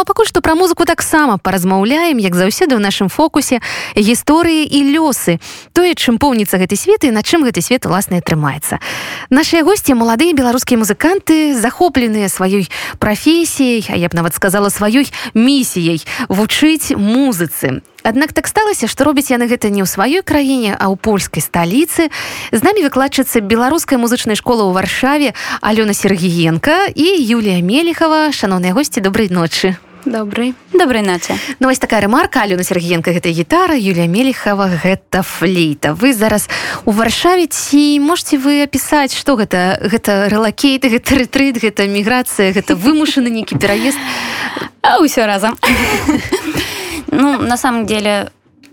Ну а пакуль што пра музыку таксама паразмаўляем як заўсёды ў нашым фокусе гісторыі і лёсы тое чым поўніцца гэты свет і на чым гэты свет уласна атрымаецца нашыя госці маладыя беларускія музыканты захопленыя сваёй прафесіяй а я б нават сказала сваёй місіяй вучыць музыцы Аднак так сталася, што робяць яны гэта не ў сваёй краіне, а ў польскай сталіцы. З намі выкладчыцца беларускай музычнай школы ў варшаве Алёна Сергіенко і Юлія Мелехова, шаноўныя госці добрай ночы. Добрый. Доброй ночи Ну вось такая рэмарка. Алёна Сергіенка гэта гітара Юлія Мелехава гэта флейта. Вы зараз у Варшаве ці можете вы апісаць што гэта? Гэта relocate гэта retreat гэта міграцыя гэта вымушаны нейкі пераезд? А ўсё разам. Ну, на самом деле,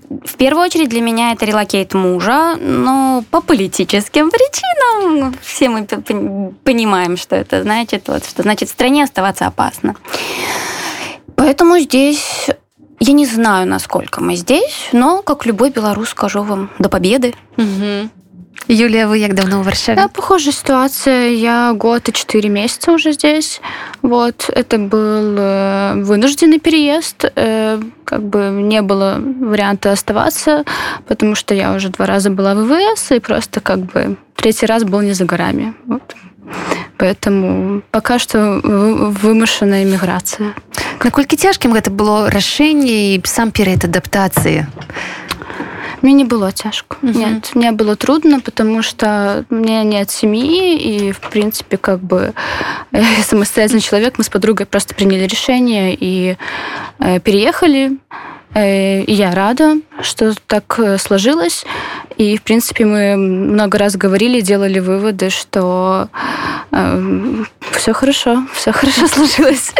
в первую очередь для меня это relocate мужа, но по политическим причинам все мы понимаем, что это значит, вот, что значит в стране оставаться опасно. Поэтому здесь я не знаю, насколько мы здесь, но как любой белорус скажу вам до победы. Угу. Юлия, вы как давно в Варшаве? Да, похожая ситуация. Я год и четыре месяца уже здесь. Вот, это был э, вынужденный переезд. Э, как бы не было варианта оставаться, потому что я уже два раза была в ВВС, и просто как бы третий раз был не за горами. Вот. Поэтому пока что вымышленная иммиграция Наколькі цяжкім гэта было рашэнне і сам перыяд адаптацыі? Мне не было тяжко. Угу. Нет, мне было трудно, потому что у меня нет семьи, и, в принципе, как бы я самостоятельный человек, мы с подругой просто приняли решение и э, переехали. Э, и я рада, что так э, сложилось. И, в принципе, мы много раз говорили, делали выводы, что э, все хорошо, все хорошо сложилось.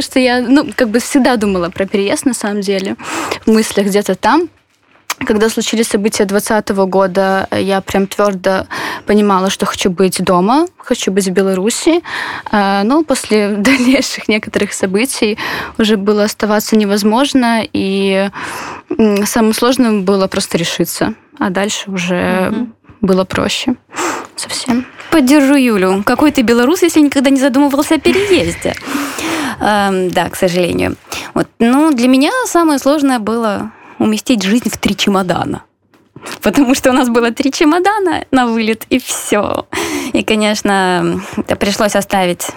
что я, ну, как бы всегда думала про переезд, на самом деле. В мыслях где-то там, когда случились события 2020 года, я прям твердо понимала, что хочу быть дома, хочу быть в Беларуси. А, но после дальнейших некоторых событий уже было оставаться невозможно, и самым сложным было просто решиться. А дальше уже угу. было проще совсем. Поддержу Юлю. Какой ты белорус, если никогда не задумывался о переезде? Да, к сожалению. Вот. Ну, для меня самое сложное было уместить жизнь в три чемодана. Потому что у нас было три чемодана на вылет, и все. И, конечно, пришлось оставить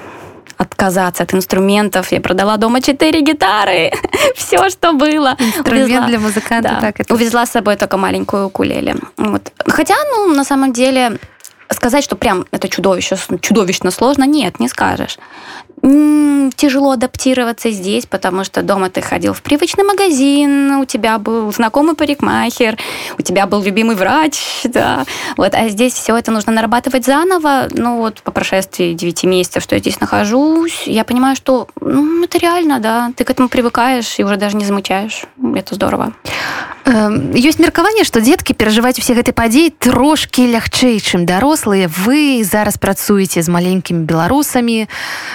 отказаться от инструментов. Я продала дома четыре гитары, все, что было. Инструмент увезла, для музыканта. Да, так это... Увезла с собой только маленькую укулеле. Вот. Хотя, ну, на самом деле, сказать, что прям это чудовище, чудовищно сложно, нет, не скажешь тяжело адаптироваться здесь, потому что дома ты ходил в привычный магазин, у тебя был знакомый парикмахер, у тебя был любимый врач, да. Вот, а здесь все это нужно нарабатывать заново. Ну вот по прошествии 9 месяцев, что я здесь нахожусь, я понимаю, что ну, это реально, да, ты к этому привыкаешь и уже даже не замечаешь. Это здорово. Ёсць меркаванне, што дзеткі перажываць усе гэтай падзеі трошкі лягчэй, чым дарослыя. Вы зараз працуеце з маленькімі беларусамі,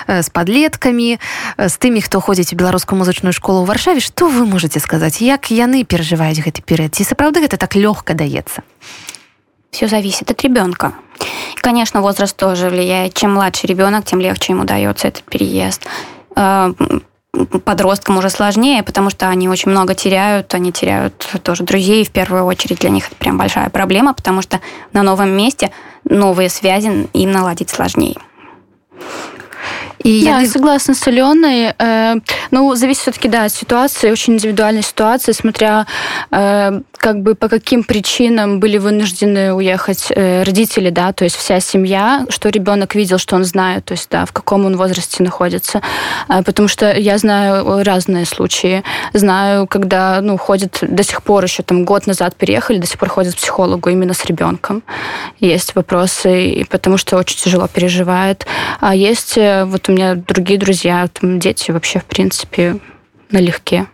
з подлеткамі з тымі хто ходзіць у беларускую музычную школу ў варшаве что вы можете сказаць як яны перажываюць гэты перыяд ці сапраўды гэта так лёгка даецца все зависит от ребенка конечно возраст тоже влияет чем младший ребенок тем легче ему дается этот переезд э, подросткам уже сложнее, потому что они очень много теряют, они теряют тоже друзей, в первую очередь для них это прям большая проблема, потому что на новом месте новые связи им наладить сложнее. И я не... согласна с Аленой. Э, ну, зависит все-таки, да, от ситуации, очень индивидуальной ситуации, смотря э, как бы по каким причинам были вынуждены уехать э, родители, да, то есть вся семья, что ребенок видел, что он знает, то есть, да, в каком он возрасте находится. Э, потому что я знаю разные случаи. Знаю, когда, ну, ходят до сих пор еще там год назад переехали, до сих пор ходят к психологу именно с ребенком. Есть вопросы, потому что очень тяжело переживает. А есть э, вот у меня другие друзья, там дети вообще, в принципе, налегке.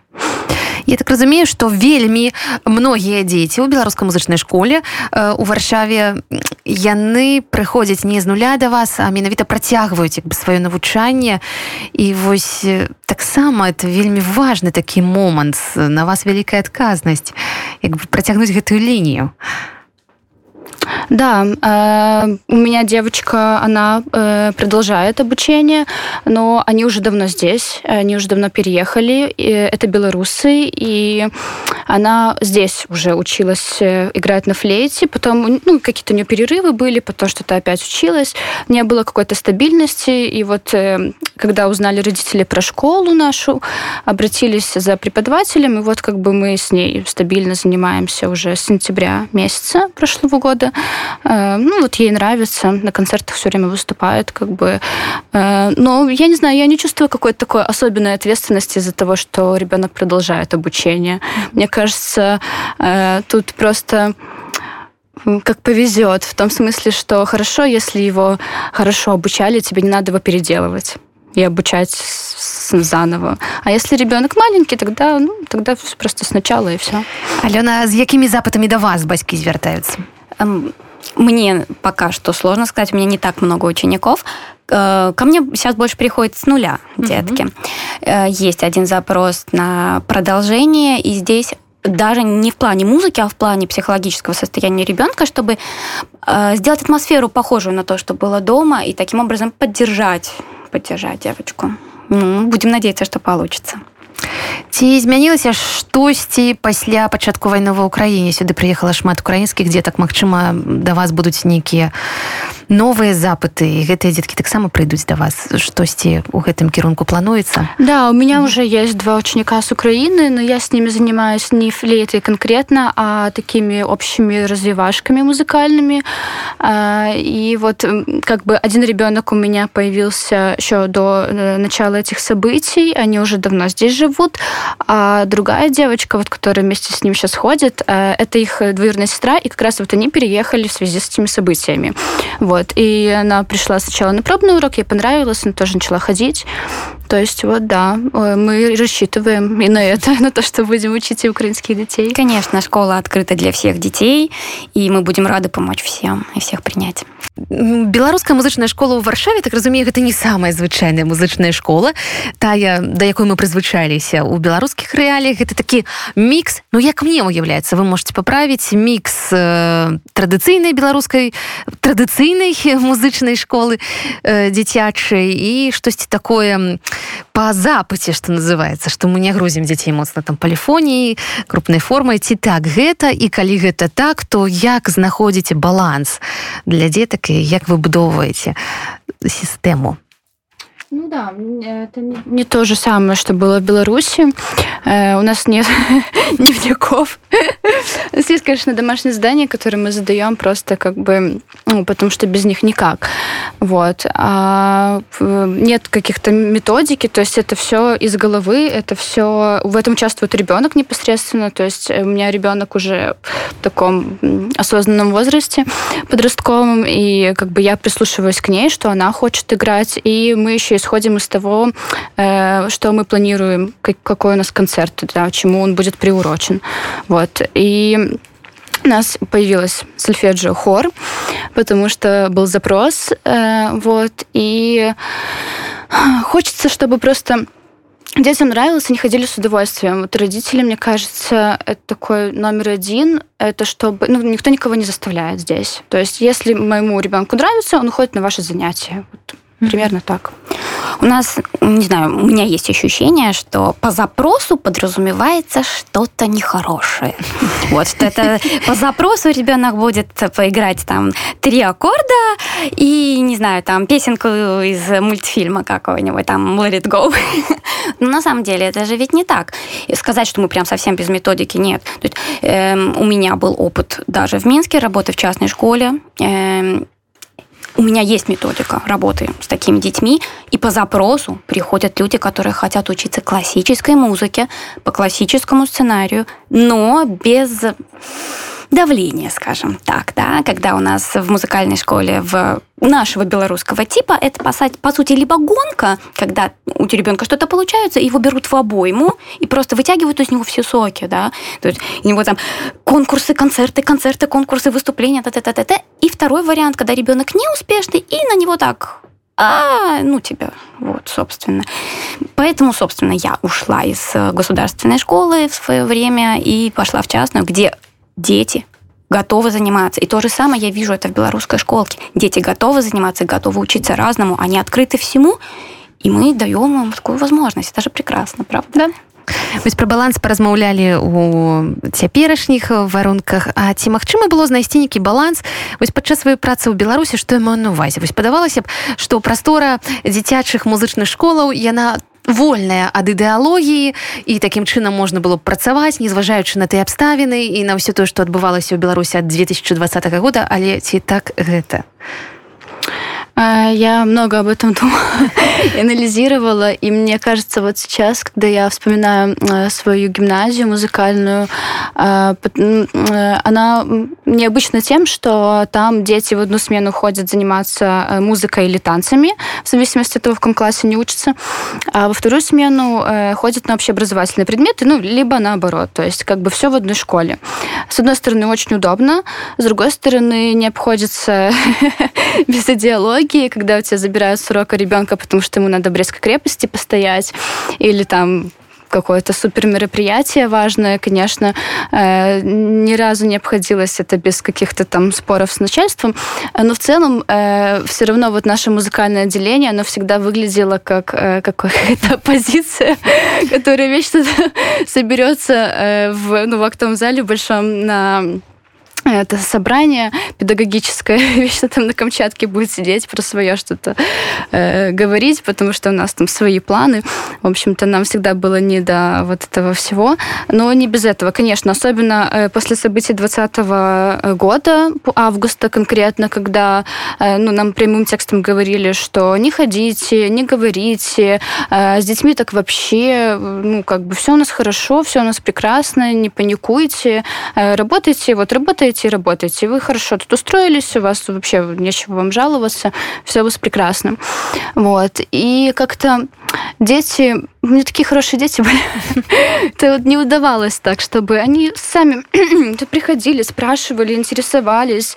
Я так разумею, што вельмі многія дзеці ў беларускай музычнай школе у варшаве яны прыходзяць не з нуля да вас, а менавіта працягваюць як бы сваё навучанне і вось таксама это вельмі важны такі момант на вас вялікая адказнасць як бы працягнуць гэтую лінію. Да, э, у меня девочка, она э, продолжает обучение, но они уже давно здесь, они уже давно переехали. Это белорусы, и она здесь уже училась э, играть на флейте, потом ну, какие-то у нее перерывы были, потом что-то опять училась, не было какой-то стабильности, и вот когда узнали родители про школу нашу, обратились за преподавателем, и вот как бы мы с ней стабильно занимаемся уже с сентября месяца прошлого года. Э, ну, вот ей нравится, на концертах все время выступает, как бы. Э, но я не знаю, я не чувствую какой-то такой особенной ответственности из-за того, что ребенок продолжает обучение. Мне кажется, э, тут просто как повезет, в том смысле, что хорошо, если его хорошо обучали, тебе не надо его переделывать и обучать заново. А если ребенок маленький, тогда, ну, тогда просто сначала и все. Алена, с какими запытами до вас батьки звертаются? Мне пока что сложно сказать, у меня не так много учеников. Э, ко мне сейчас больше приходит с нуля детки. Угу. Есть один запрос на продолжение, и здесь даже не в плане музыки, а в плане психологического состояния ребенка, чтобы э, сделать атмосферу похожую на то, что было дома, и таким образом поддержать, поддержать девочку. Ну, будем надеяться, что получится. Ці змянілася штосьці пасля пачатку вайны ва ўкраіне сюды прыехала шмат украінскіх дзетак Мачыма да вас будуць нейкія новыя запыты. І гэтыя дзеткі таксама прыйдуць да вас. Штосьці у гэтым кірунку плануецца? Да у меня уже есть два ученика с Украины но я с ними занимаюсь не флейтой конкретно а такими общими развивашками музыкальными. И вот как бы один ребенок у меня появился еще до э, начала этих событий. Они уже давно здесь живут а другая девочка вот которая вместе с ним сейчас ходит э, это их двоюродная сестра и как раз вот они переехали в связи с этими событиями вот. И она пришла сначала на пробный урок, ей понравилось, она тоже начала ходить. То есть вот да, мы рассчитываем и на это, на то, что будем учить и украинских детей. Конечно, школа открыта для всех детей, и мы будем рады помочь всем и всех принять. беларуская музычная школа ў варшаве так разумею гэта не самая звычайная музычная школа тая да якой мы прызвычаліся у беларускіх рэаліях это такі мікс ну як мне уяўляецца вы можете паправіць мікс э, традыцыйнай беларускай традыцыйнай музычнай школы э, дзіцячай і штосьці такое по запаце что называется что мы не грузім дзяцей моцна там паліфоніі крупнай формай ці так гэта і калі гэта так то як знаходзіце баланс для дзетак і як выбудоўваеце сістэму Ну да, это не то же самое, что было в Беларуси. Э, у нас нет дневников. У нас есть, конечно, домашние задания, которые мы задаем просто как бы, ну, потому что без них никак. Вот. А нет каких-то методики, то есть это все из головы, это все... В этом участвует ребенок непосредственно, то есть у меня ребенок уже в таком осознанном возрасте подростковом, и как бы я прислушиваюсь к ней, что она хочет играть, и мы еще исходим из того, э, что мы планируем, какой у нас концерт, да, чему он будет приурочен. Вот. И у нас появилась сольфеджио хор, потому что был запрос, э, вот, и хочется, чтобы просто детям нравилось, они ходили с удовольствием. Вот родители, мне кажется, это такой номер один, это чтобы... Ну, никто никого не заставляет здесь. То есть, если моему ребенку нравится, он уходит на ваши занятия. Вот, примерно так. У нас, не знаю, у меня есть ощущение, что по запросу подразумевается что-то нехорошее. Вот, что это по запросу ребенок будет поиграть там три аккорда и, не знаю, там песенку из мультфильма какого-нибудь, там Let It Go. Но на самом деле это же ведь не так. И сказать, что мы прям совсем без методики, нет. То есть, эм, у меня был опыт даже в Минске, работы в частной школе. Эм, у меня есть методика работы с такими детьми, и по запросу приходят люди, которые хотят учиться классической музыке, по классическому сценарию, но без давление, скажем так, да, когда у нас в музыкальной школе в нашего белорусского типа это, по сути, либо гонка, когда у ребенка что-то получается, его берут в обойму и просто вытягивают из него все соки, да, то есть у него там конкурсы, концерты, концерты, конкурсы, выступления, та -та -та -та -та. И второй вариант, когда ребенок неуспешный, и на него так а, ну тебя, вот, собственно. Поэтому, собственно, я ушла из государственной школы в свое время и пошла в частную, где дети готовы заниматься. И то же самое я вижу это в белорусской школке. Дети готовы заниматься, готовы учиться разному, они открыты всему, и мы даем им такую возможность. Это же прекрасно, правда? Да. Вось пра баланс паразмаўлялі у цяперашніх варунках А ці магчыма было знайсці нейкі баланс вось падчас сваёй працы ў беларусі што я маю на увазе вось падавалася б што прастора дзіцячых музычных школаў яна вольная ад ідэалогіі і такім чынам можна было б працаваць не зважаючы на тыя абставіны і на ўсё тое што адбывалася ў беларусі ад 2020 года але ці так гэта? А, я много об этом думала анализировала, и мне кажется, вот сейчас, когда я вспоминаю а, свою гимназию музыкальную, а, она необычна тем, что там дети в одну смену ходят заниматься музыкой или танцами, в зависимости от того, в каком классе они учатся, а во вторую смену ходят на общеобразовательные предметы, ну, либо наоборот, то есть как бы все в одной школе. С одной стороны, очень удобно, с другой стороны, не обходится без идеологии, когда у тебя забирают с урока ребенка, потому что ему надо в Брестской крепости постоять, или там какое-то супер мероприятие важное, конечно, э, ни разу не обходилось это без каких-то там споров с начальством, но в целом э, все равно вот наше музыкальное отделение, оно всегда выглядело как э, какая-то оппозиция, которая вечно соберется э, в, ну, в актовом зале большом на это собрание педагогическое, вечно там на Камчатке будет сидеть, про свое что-то э, говорить, потому что у нас там свои планы. В общем-то, нам всегда было не до вот этого всего. Но не без этого, конечно, особенно э, после событий 2020 года, августа конкретно, когда э, ну, нам прямым текстом говорили, что не ходите, не говорите, э, с детьми так вообще, ну, как бы все у нас хорошо, все у нас прекрасно, не паникуйте, э, работайте, вот работайте работаете и работаете. Вы хорошо тут устроились, у вас вообще нечего вам жаловаться, все у вас прекрасно. Вот. И как-то дети, у меня такие хорошие дети были, это вот не удавалось так, чтобы они сами приходили, спрашивали, интересовались,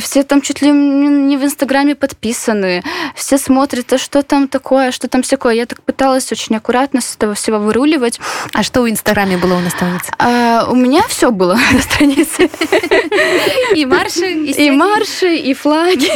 все там чуть ли не в Инстаграме подписаны, все смотрят, а что там такое, что там всякое. Я так пыталась очень аккуратно с этого всего выруливать. А что в Инстаграме было у наставницы? А, у меня все было на странице. И марши, и, и марши, и флаги.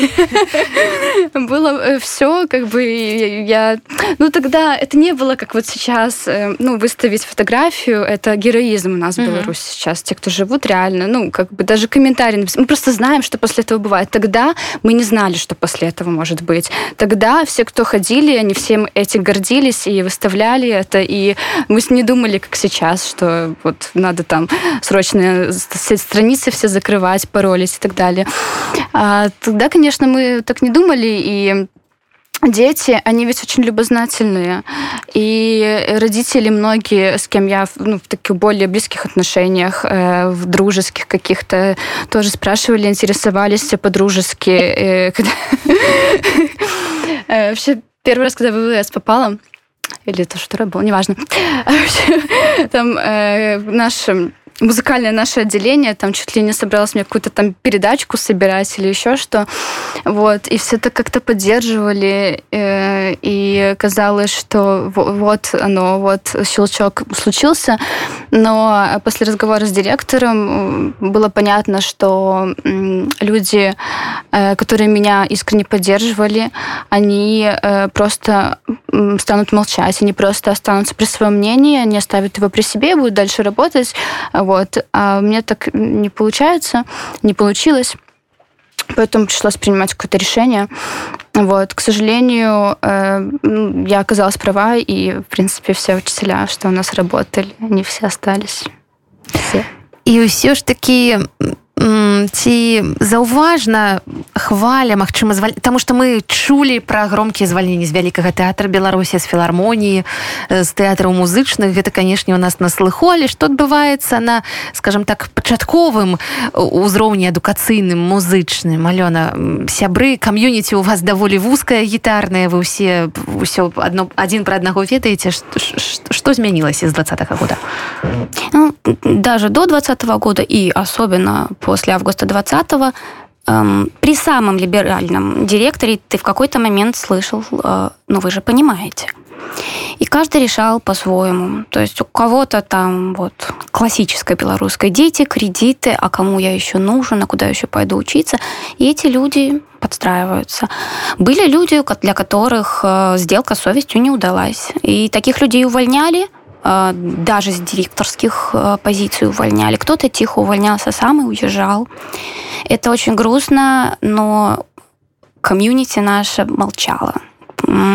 Было э, все, как бы я... Ну, тогда это не было, как вот сейчас, э, ну, выставить фотографию, это героизм у нас в Беларуси сейчас. Те, кто живут реально, ну, как бы даже комментарии Мы просто знаем, что после этого бывает. Тогда мы не знали, что после этого может быть. Тогда все, кто ходили, они всем этим гордились и выставляли это, и мы не думали, как сейчас, что вот надо там срочно страницы все закрывать, паролить и так далее. А тогда, конечно, мы так не думали, и дети, они ведь очень любознательные. И родители многие, с кем я ну, в таких более близких отношениях, э, в дружеских каких-то, тоже спрашивали, интересовались по-дружески. Э, э, вообще, первый раз, когда в ВВС попала, или это что было, неважно. Там э, наш музыкальное наше отделение, там чуть ли не собралось мне какую-то там передачку собирать или еще что. Вот. И все это как-то поддерживали. Э, и казалось, что вот оно, вот щелчок случился. Но после разговора с директором было понятно, что люди, э, которые меня искренне поддерживали, они э, просто станут молчать, они просто останутся при своем мнении, они оставят его при себе и будут дальше работать вот. А у меня так не получается, не получилось. Поэтому пришлось принимать какое-то решение. Вот, к сожалению, э, я оказалась права, и, в принципе, все учителя, что у нас работали, они все остались. Все. И все ж таки ці заўважна хваля Мачыма зваль... Таму што мы чулі пра громкія звальненні з вялікага тэатра Беларусі з філармоніі з тэатраў музычных. Гэта канешне у нас на слыху але што адбываецца на скажем так пачатковым узроўні адукацыйным музычным. Алёна сябры кам'юніці у вас даволі вузкая гітарная вы ўсе ўсё адно адзін пра аднаго ведаеце. Што змянілася з двадцатого года? Ну, даже до двадцатого года і особенно по после августа 20-го, эм, при самом либеральном директоре ты в какой-то момент слышал, э, ну вы же понимаете, И каждый решал по-своему. То есть у кого-то там вот классическое белорусское дети, кредиты, а кому я еще нужен, а куда еще пойду учиться. И эти люди подстраиваются. Были люди, для которых э, сделка с совестью не удалась. И таких людей увольняли, даже с директорских э, позиций увольняли. Кто-то тихо увольнялся сам и уезжал. Это очень грустно, но комьюнити наша молчала.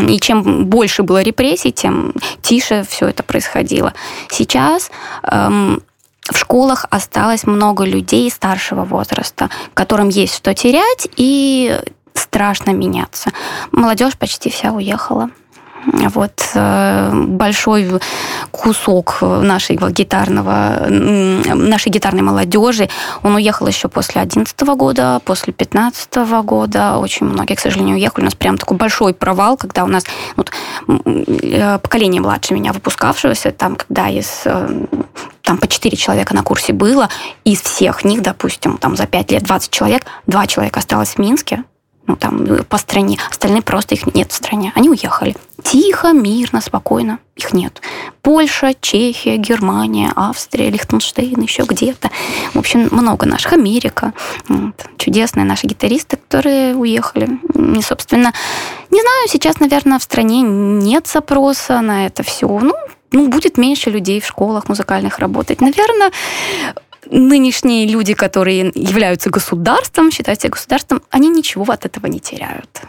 И чем больше было репрессий, тем тише все это происходило. Сейчас эм, в школах осталось много людей старшего возраста, которым есть что терять и страшно меняться. Молодежь почти вся уехала. Вот э, большой кусок нашей гитарного, нашей гитарной молодежи, он уехал еще после 11 года, после 15 года. Очень многие, к сожалению, уехали. У нас прям такой большой провал, когда у нас вот, э, поколение младше меня выпускавшегося, там, когда из э, там по 4 человека на курсе было, из всех них, допустим, там за 5 лет 20 человек, 2 человека осталось в Минске, ну, там, по стране. Остальные просто их нет в стране. Они уехали. Тихо, мирно, спокойно. Их нет. Польша, Чехия, Германия, Австрия, Лихтенштейн, еще где-то. В общем, много наших. Америка. Вот. Чудесные наши гитаристы, которые уехали. И, собственно, не знаю, сейчас, наверное, в стране нет запроса на это все. Ну, ну, будет меньше людей в школах музыкальных работать. Наверное, нынешние люди, которые являются государством, считают государством, они ничего от этого не теряют.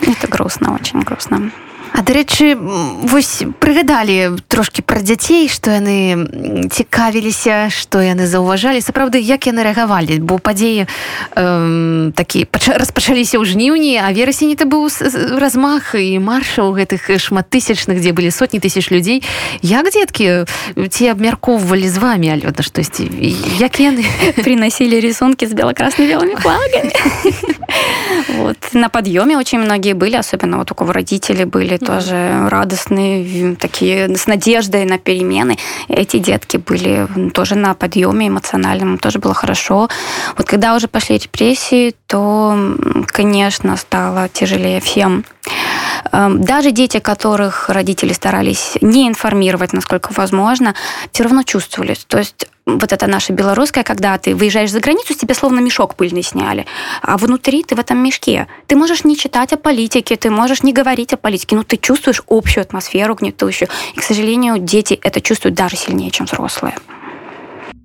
Это грустно, очень грустно. А дарэчы вось прыгадалі трошки пра дзяцей што яны цікавіліся што яны заўважалі. Сапраўды як яны рэагавалі? Бо падзеі э, такі распачаліся ў жніўні а верасень это быў размах і маршаў гэтых шматтысячных дзе былі сотні тысяч людзей. Як дзеткі ці абмяркоўвалі з вами алёна штосьці? Як яны? Приносили рисунки с белокрасными белыми флагами. Вот. На подъеме очень многие были особенно вот у кого родители были тоже радостные, такие с надеждой на перемены. Эти детки были тоже на подъеме эмоциональном, тоже было хорошо. Вот когда уже пошли репрессии, то, конечно, стало тяжелее всем. Эм, даже дети, которых родители старались не информировать, насколько возможно, все равно чувствовали. То есть вот это наше белорусское, когда ты выезжаешь за границу, с тебя словно мешок пыльный сняли, а внутри ты в этом мешке. Ты можешь не читать о политике, ты можешь не говорить о политике, но ты чувствуешь общую атмосферу гнетущую. И, к сожалению, дети это чувствуют даже сильнее, чем взрослые.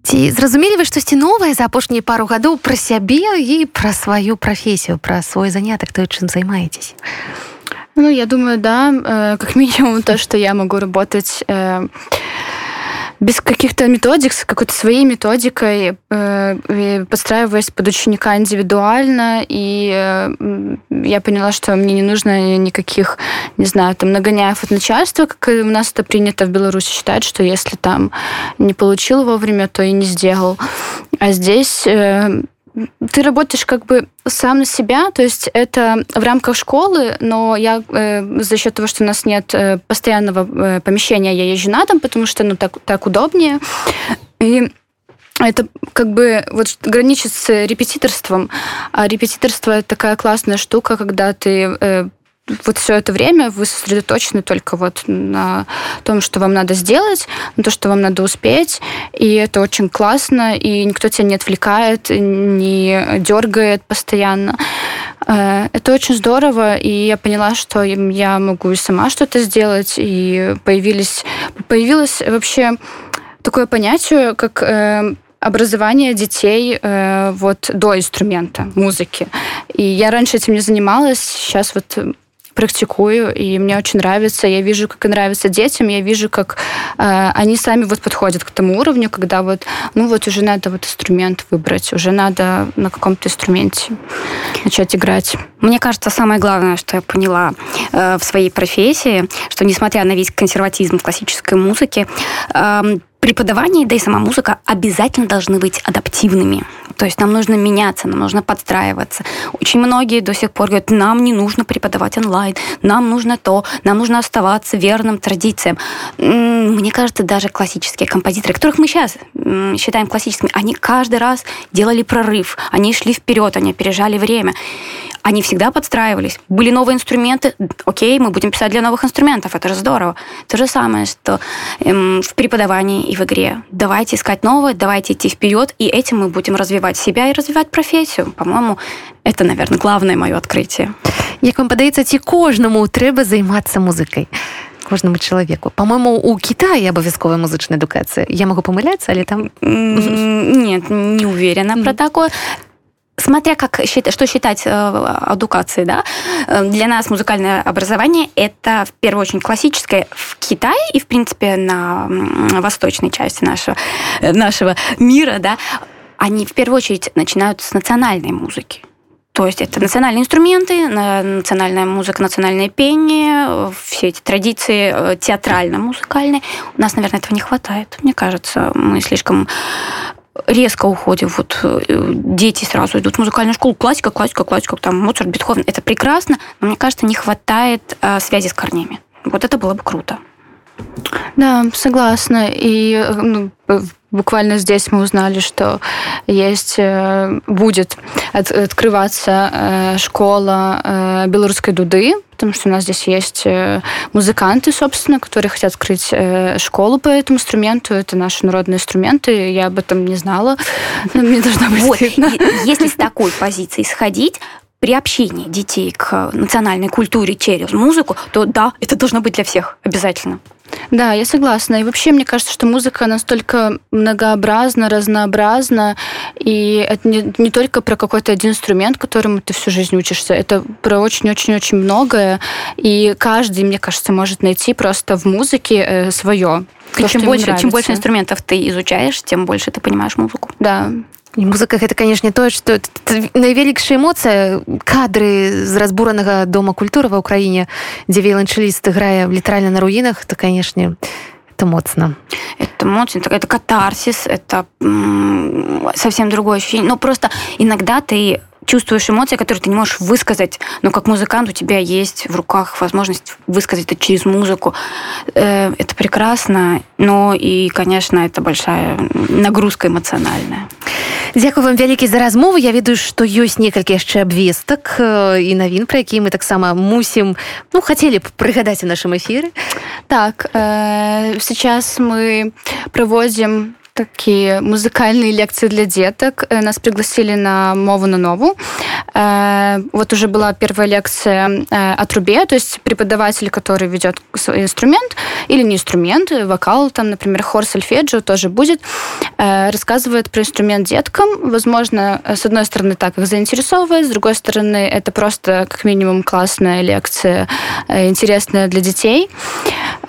Ці зразумелі вы штосьці новае за апошнія пару гадоў пра сябе і пра сваю прафесію, пра свой занятак, то чым займаетесь? Ну, я думаю, да, э, как минимум то, что я могу работать э, без каких-то методик, с какой-то своей методикой, э, подстраиваясь под ученика индивидуально. И э, я поняла, что мне не нужно никаких, не знаю, там, нагоняев от начальства, как у нас это принято в Беларуси считать, что если там не получил вовремя, то и не сделал. А здесь э, ты работаешь как бы сам на себя, то есть это в рамках школы, но я э, за счет того, что у нас нет э, постоянного э, помещения, я езжу на дом, потому что ну так так удобнее. И это как бы вот граничит с репетиторством. А репетиторство это такая классная штука, когда ты э, вот все это время вы сосредоточены только вот на том, что вам надо сделать, на то, что вам надо успеть, и это очень классно, и никто тебя не отвлекает, не дергает постоянно. Э, это очень здорово, и я поняла, что я могу и сама что-то сделать, и появились, появилось вообще такое понятие, как э, образование детей э, вот до инструмента музыки. И я раньше этим не занималась, сейчас вот практикую, и мне очень нравится. Я вижу, как и нравится детям, я вижу, как э, они сами вот подходят к тому уровню, когда вот, ну вот уже надо вот инструмент выбрать, уже надо на каком-то инструменте начать играть. Мне кажется, самое главное, что я поняла э, в своей профессии, что несмотря на весь консерватизм в классической музыке, э, преподавание, да и сама музыка обязательно должны быть адаптивными. То есть нам нужно меняться, нам нужно подстраиваться. Очень многие до сих пор говорят, нам не нужно преподавать онлайн, нам нужно то, нам нужно оставаться верным традициям. Мне кажется, даже классические композиторы, которых мы сейчас считаем классическими, они каждый раз делали прорыв, они шли вперед, они опережали время они всегда подстраивались. Были новые инструменты, окей, мы будем писать для новых инструментов, это же здорово. То же самое, что эм, в преподавании и в игре. Давайте искать новое, давайте идти вперед, и этим мы будем развивать себя и развивать профессию. По-моему, это, наверное, главное мое открытие. Як вам падаецца ці кожнаму трэба займацца музыкай кожнаму чалавеку по-моему у Китае абавязковая музычная адукацыя я могу памыляцца але там? Нет не уверена про такое. Смотря как что считать э, эдукацией, да, э, для нас музыкальное образование это в первую очередь классическое в Китае и в принципе на восточной части нашего нашего мира, да, они в первую очередь начинают с национальной музыки. То есть это национальные инструменты, национальная музыка, национальное пение, все эти традиции э, театрально-музыкальные. У нас, наверное, этого не хватает. Мне кажется, мы слишком резко уходим. Вот э, дети сразу идут в музыкальную школу, классика, классика, классика, там Моцарт, Бетховен. Это прекрасно, но мне кажется, не хватает э, связи с корнями. Вот это было бы круто. Да, согласна. И ну, буквально здесь мы узнали, что есть, э, будет от, открываться э, школа э, белорусской дуды, потому что у нас здесь есть музыканты, собственно, которые хотят открыть школу по этому инструменту. Это наши народные инструменты. Я об этом не знала. Мне должно быть вот. Если с такой позиции сходить, приобщение детей к национальной культуре через музыку, то да, это должно быть для всех обязательно. Да, я согласна. И вообще, мне кажется, что музыка настолько многообразна, разнообразна, и это не, не только про какой-то один инструмент, которому ты всю жизнь учишься, это про очень-очень-очень многое, и каждый, мне кажется, может найти просто в музыке э, свое. То, чем, больше, чем больше инструментов ты изучаешь, тем больше ты понимаешь музыку. Да, І музыка гэта канешне тое што найвялікшая эмоцыя кадры з разбуранага дома культуры ва ўкраіне дзе веланчыліст грае літаральна на руінах то канешне это моцна это моцна это катарсис это совсем другое ощущение но просто иногда ты чувствуешь эмоции, которые ты не можешь высказать, но как музыкант у тебя есть в руках возможность высказать это через музыку. Э, это прекрасно, но и, конечно, это большая нагрузка эмоциональная. Дзякую вам вялікі за размову я ведаю што ёсць некалькі яшчэ абвестак і навін пра які мы таксама мусім ну хацелі б прыгадаць у нашым эфіры так э, сейчас мы проводзім такие музыкальные лекции для деток. Э, нас пригласили на Мову на Нову. Э, вот уже была первая лекция э, о трубе, то есть преподаватель, который ведет свой инструмент, или не инструмент, вокал, там, например, хор сольфеджио тоже будет, рассказывает про инструмент деткам. Возможно, с одной стороны, так их заинтересовывает, с другой стороны, это просто, как минимум, классная лекция, интересная для детей.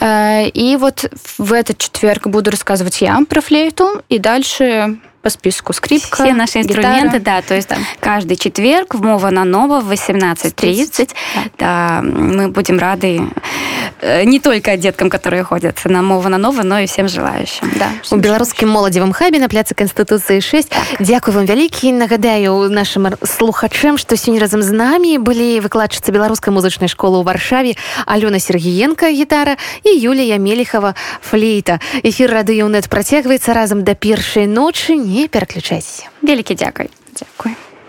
И вот в этот четверг буду рассказывать я про флейту, инструменту, и дальше по списку скрипка, Все наши инструменты, гитара. да, то есть да. каждый четверг в Мова на Ново в 18.30. Да. да, мы будем рады э, не только деткам, которые ходят на Мова на Ново, но и всем желающим. Да, у беларускім моладзевым хабе на пляцы Конституции 6. Так. Дякую вам вялікі. Нагадаю нашим слухачам, што сёння разам з намі былі выкладчыцы беларускай музычнай школы ў Варшаве Алена Сергіенко гітара і Юлія Мелихова флейта. Эфір радыёнет працягваецца разам да першай ночы не пераключайся вялікі дзякай дзякуй